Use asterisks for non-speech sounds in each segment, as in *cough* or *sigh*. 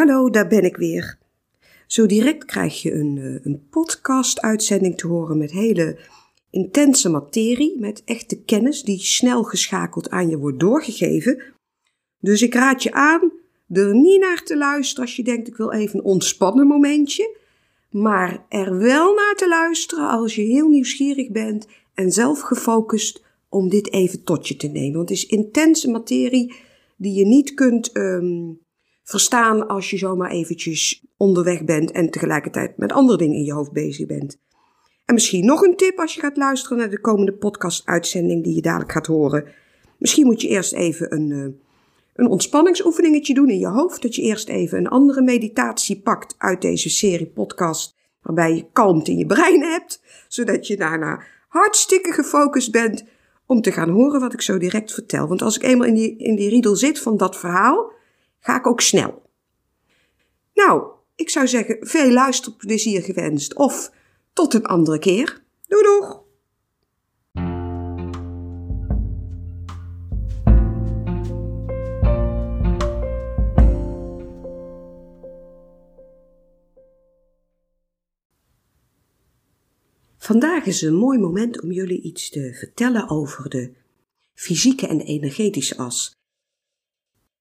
Hallo, daar ben ik weer. Zo direct krijg je een, eh, een podcast-uitzending te horen met hele intense materie, met echte kennis die snel geschakeld aan je wordt doorgegeven. Dus ik raad je aan er niet naar te luisteren als je denkt ik wil even een ontspannen momentje, maar er wel naar te luisteren als je heel nieuwsgierig bent en zelf gefocust om dit even tot je te nemen. Want het is intense materie die je niet kunt um, verstaan als je zomaar eventjes onderweg bent en tegelijkertijd met andere dingen in je hoofd bezig bent. En misschien nog een tip als je gaat luisteren naar de komende podcast-uitzending die je dadelijk gaat horen. Misschien moet je eerst even een, uh, een ontspanningsoefeningetje doen in je hoofd. Dat je eerst even een andere meditatie pakt uit deze serie podcast. Waarbij je kalmte in je brein hebt. Zodat je daarna hartstikke gefocust bent om te gaan horen wat ik zo direct vertel. Want als ik eenmaal in die, in die riedel zit van dat verhaal, ga ik ook snel. Nou, ik zou zeggen, veel luisterplezier gewenst of tot een andere keer. Doei doeg! Vandaag is een mooi moment om jullie iets te vertellen over de fysieke en energetische as.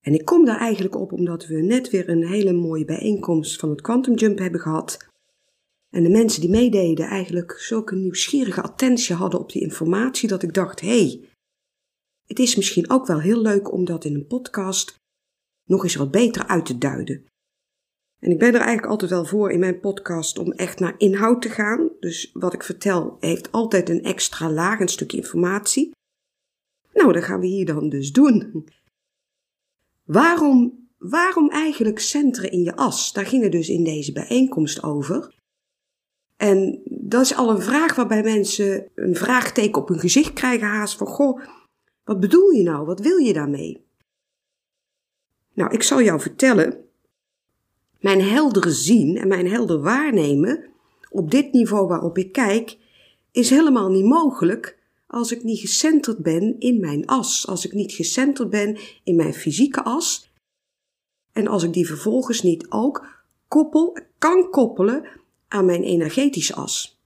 En ik kom daar eigenlijk op omdat we net weer een hele mooie bijeenkomst van het Quantum Jump hebben gehad. En de mensen die meededen eigenlijk zulke nieuwsgierige attentie hadden op die informatie dat ik dacht, hey, het is misschien ook wel heel leuk om dat in een podcast nog eens wat beter uit te duiden. En ik ben er eigenlijk altijd wel voor in mijn podcast om echt naar inhoud te gaan. Dus wat ik vertel heeft altijd een extra laag, een stukje informatie. Nou, dat gaan we hier dan dus doen. Waarom, waarom eigenlijk centeren in je as? Daar ging het dus in deze bijeenkomst over. En dat is al een vraag waarbij mensen een vraagteken op hun gezicht krijgen haast van, goh, wat bedoel je nou? Wat wil je daarmee? Nou, ik zal jou vertellen, mijn heldere zien en mijn helder waarnemen op dit niveau waarop ik kijk, is helemaal niet mogelijk als ik niet gecenterd ben in mijn as, als ik niet gecenterd ben in mijn fysieke as en als ik die vervolgens niet ook koppel, kan koppelen aan mijn energetische as.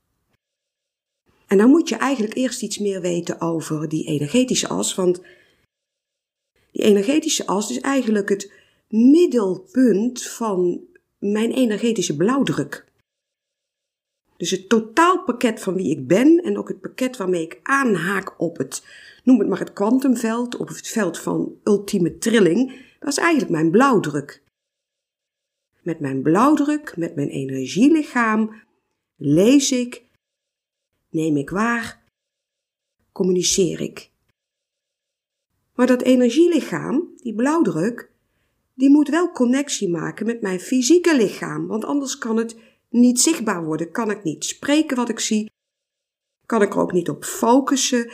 En dan moet je eigenlijk eerst iets meer weten over die energetische as, want die energetische as is eigenlijk het middelpunt van mijn energetische blauwdruk. Dus het totaalpakket van wie ik ben en ook het pakket waarmee ik aanhaak op het, noem het maar het kwantumveld, op het veld van ultieme trilling, dat is eigenlijk mijn blauwdruk. Met mijn blauwdruk, met mijn energielichaam, lees ik, neem ik waar, communiceer ik. Maar dat energielichaam, die blauwdruk, die moet wel connectie maken met mijn fysieke lichaam, want anders kan het niet zichtbaar worden, kan ik niet spreken wat ik zie, kan ik er ook niet op focussen,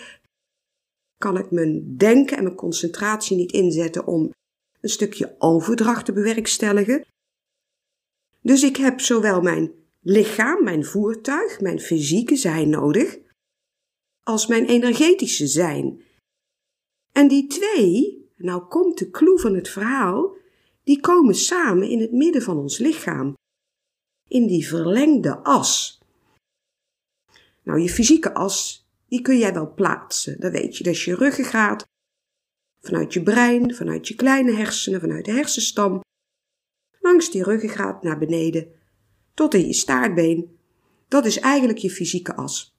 kan ik mijn denken en mijn concentratie niet inzetten om een stukje overdracht te bewerkstelligen. Dus ik heb zowel mijn lichaam, mijn voertuig, mijn fysieke zijn nodig, als mijn energetische zijn. En die twee, nou komt de clue van het verhaal, die komen samen in het midden van ons lichaam in die verlengde as. Nou, je fysieke as, die kun jij wel plaatsen. Dat weet je. Dat je ruggengraat. Vanuit je brein, vanuit je kleine hersenen, vanuit de hersenstam. Langs die ruggengraat naar beneden. Tot in je staartbeen. Dat is eigenlijk je fysieke as.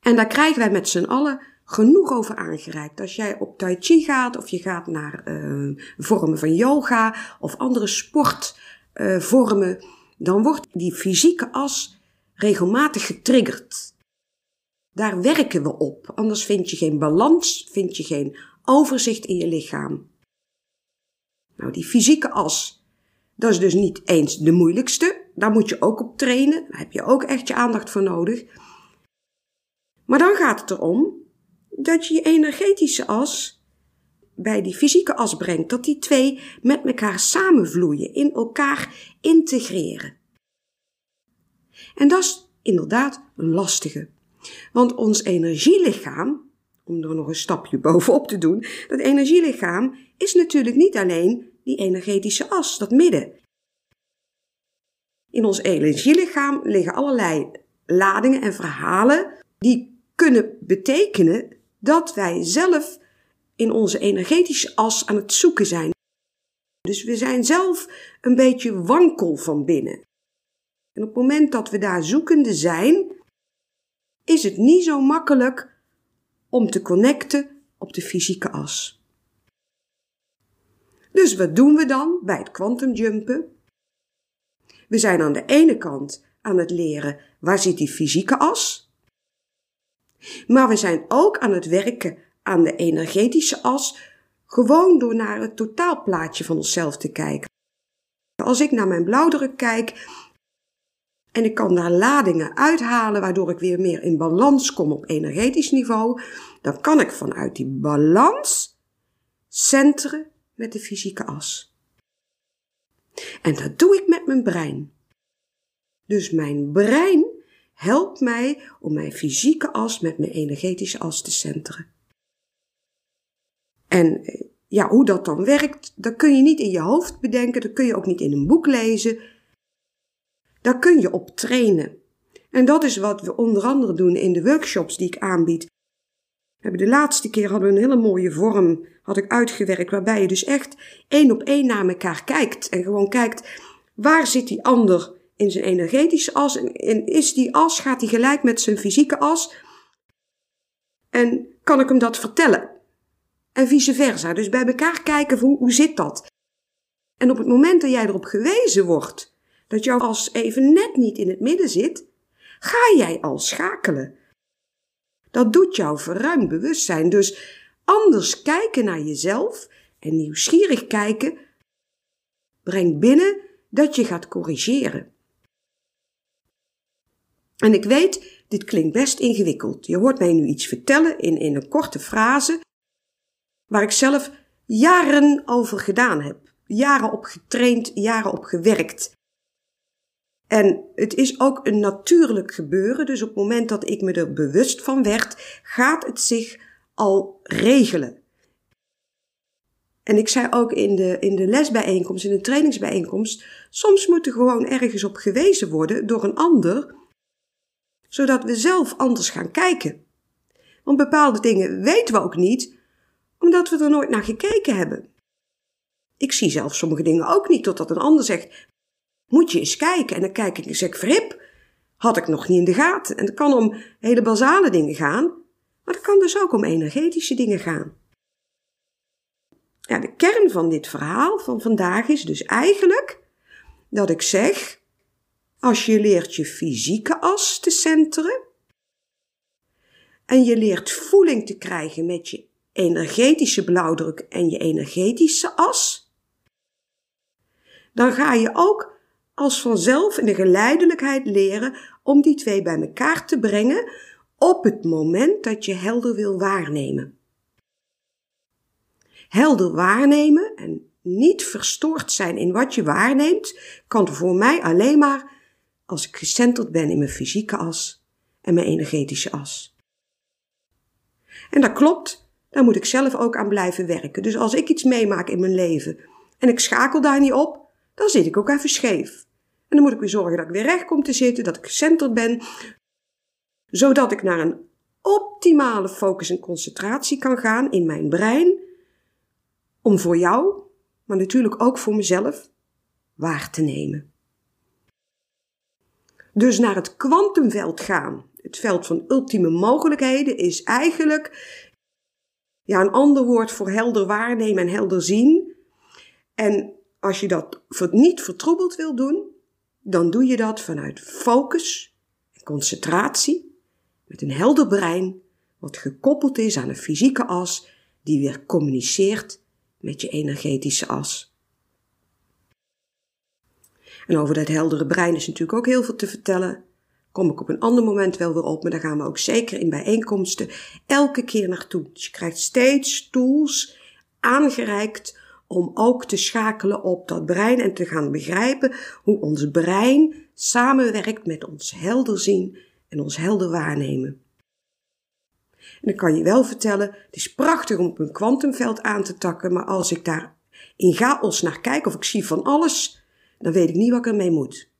En daar krijgen wij met z'n allen genoeg over aangereikt. Als jij op Tai Chi gaat of je gaat naar uh, vormen van yoga of andere sport uh, vormen, dan wordt die fysieke as regelmatig getriggerd. Daar werken we op, anders vind je geen balans, vind je geen overzicht in je lichaam. Nou, die fysieke as, dat is dus niet eens de moeilijkste. Daar moet je ook op trainen, daar heb je ook echt je aandacht voor nodig. Maar dan gaat het erom dat je je energetische as bij die fysieke as brengt, dat die twee met elkaar samenvloeien, in elkaar integreren. En dat is inderdaad een lastige. Want ons energielichaam, om er nog een stapje *laughs* bovenop te doen, dat energielichaam is natuurlijk niet alleen die energetische as, dat midden. In ons energielichaam liggen allerlei ladingen en verhalen die kunnen betekenen dat wij zelf in onze energetische as aan het zoeken zijn. Dus we zijn zelf een beetje wankel van binnen. En op het moment dat we daar zoekende zijn, is het niet zo makkelijk om te connecten op de fysieke as. Dus wat doen we dan bij het quantumjumpen? We zijn aan de ene kant aan het leren waar zit die fysieke as, maar we zijn ook aan het werken aan de energetische as, gewoon door naar het totaalplaatje van onszelf te kijken. Als ik naar mijn blauwdruk kijk en ik kan daar ladingen uithalen, waardoor ik weer meer in balans kom op energetisch niveau, dan kan ik vanuit die balans centeren met de fysieke as. En dat doe ik met mijn brein. Dus mijn brein helpt mij om mijn fysieke as met mijn energetische as te centeren. En eh, ja, hoe dat dan werkt, dat kun je niet in je hoofd bedenken, dat kun je ook niet in een boek lezen. Daar kun je op trainen. En dat is wat we onder andere doen in de workshops die ik aanbied. De laatste keer hadden we een hele mooie vorm had ik uitgewerkt, waarbij je dus echt één op één naar elkaar kijkt en gewoon kijkt waar zit die ander in zijn energetische as en is die as, gaat die gelijk met zijn fysieke as en kan ik hem dat vertellen? En vice versa. Dus bij elkaar kijken hoe, hoe zit dat? En op het moment dat jij erop gewezen wordt dat jouw as even net niet in het midden zit, ga jij al schakelen. Dat doet jouw verruimd bewustzijn. Dus anders kijken naar jezelf en nieuwsgierig kijken brengt binnen dat je gaat corrigeren. En ik weet, dit klinkt best ingewikkeld. Je hoort mij nu iets vertellen in, in een korte frase, waar ik zelf jaren over gedaan heb. Jaren op getraind, jaren op gewerkt. En het is ook een natuurlijk gebeuren, dus op het moment dat ik me er bewust van werd, gaat het zich al regelen. En ik zei ook in de, in de lesbijeenkomst, in de trainingsbijeenkomst, soms moet er gewoon ergens op gewezen worden door een ander, zodat we zelf anders gaan kijken. Want bepaalde dingen weten we ook niet, omdat we er nooit naar gekeken hebben. Ik zie zelf sommige dingen ook niet, totdat een ander zegt, moet je eens kijken. En dan kijk ik en zeg, verhip, had ik nog niet in de gaten. En het kan om hele basale dingen gaan, maar het kan dus ook om energetische dingen gaan. Ja, de kern van dit verhaal van vandaag is dus eigenlijk dat ik zeg, als je leert je fysieke as te centeren en je leert voeling te krijgen met je energetische blauwdruk en je energetische as, dan ga je ook als vanzelf in de geleidelijkheid leren om die twee bij elkaar te brengen op het moment dat je helder wil waarnemen. Helder waarnemen en niet verstoord zijn in wat je waarneemt, kan voor mij alleen maar als ik gecenterd ben in mijn fysieke as en mijn energetische as. En dat klopt, daar moet ik zelf ook aan blijven werken. Dus als ik iets meemaak in mijn leven en ik schakel daar niet op, dan zit ik ook even scheef. En dan moet ik weer zorgen dat ik weer recht kom te zitten, dat ik gecenterd ben, zodat ik naar een optimale focus en concentratie kan gaan in mijn brein, om voor jou, maar natuurlijk ook voor mezelf, waar te nemen. Dus naar het kwantumveld gaan, het veld van ultieme mogelijkheden, is eigenlijk ja, een ander woord voor helder waarnemen en helder zien. En als je dat niet vertroebeld wil doen, dan doe je dat vanuit focus en concentratie met een helder brein wat gekoppeld is aan een fysieke as die weer communiceert met je energetische as. En over dat heldere brein is natuurlijk ook heel veel te vertellen. Kom ik op een ander moment wel weer op, maar daar gaan we ook zeker in bijeenkomsten elke keer naartoe. Dus je krijgt steeds tools aangereikt om ook te schakelen op dat brein en te gaan begrijpen hoe ons brein samenwerkt met ons helder zien en ons helder waarnemen. En dan kan je wel vertellen, het is prachtig om op een kwantumveld aan te takken, maar als ik daar in chaos naar kijk of ik zie van alles, dan weet ik niet wat ik ermee moet.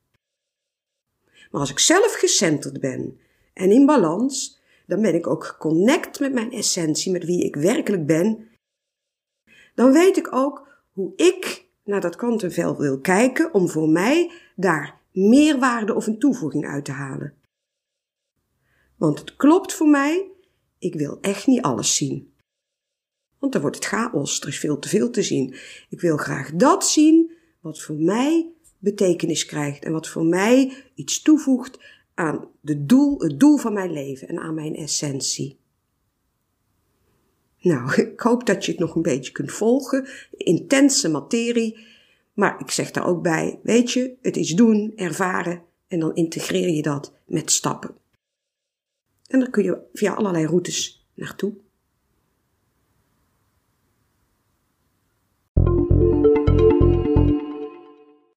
Maar als ik zelf gecenterd ben en in balans, dan ben ik ook geconnect met mijn essentie, met wie ik werkelijk ben. Dan weet ik ook hoe ik naar dat kwantumveld wil kijken om voor mij daar meerwaarde of een toevoeging uit te halen. Want het klopt voor mij, ik wil echt niet alles zien. Want dan wordt het chaos, er is veel te veel te zien. Ik wil graag dat zien wat voor mij betekenis krijgt en wat voor mij iets toevoegt aan de doel, het doel van mijn leven en aan mijn essentie. Nou, *laughs* ik hoop dat je het nog een beetje kunt volgen. Intense materie. Maar ik zeg daar ook bij, weet je, het is doen, ervaren en dan integreer je dat met stappen. En daar kun je via allerlei routes naartoe.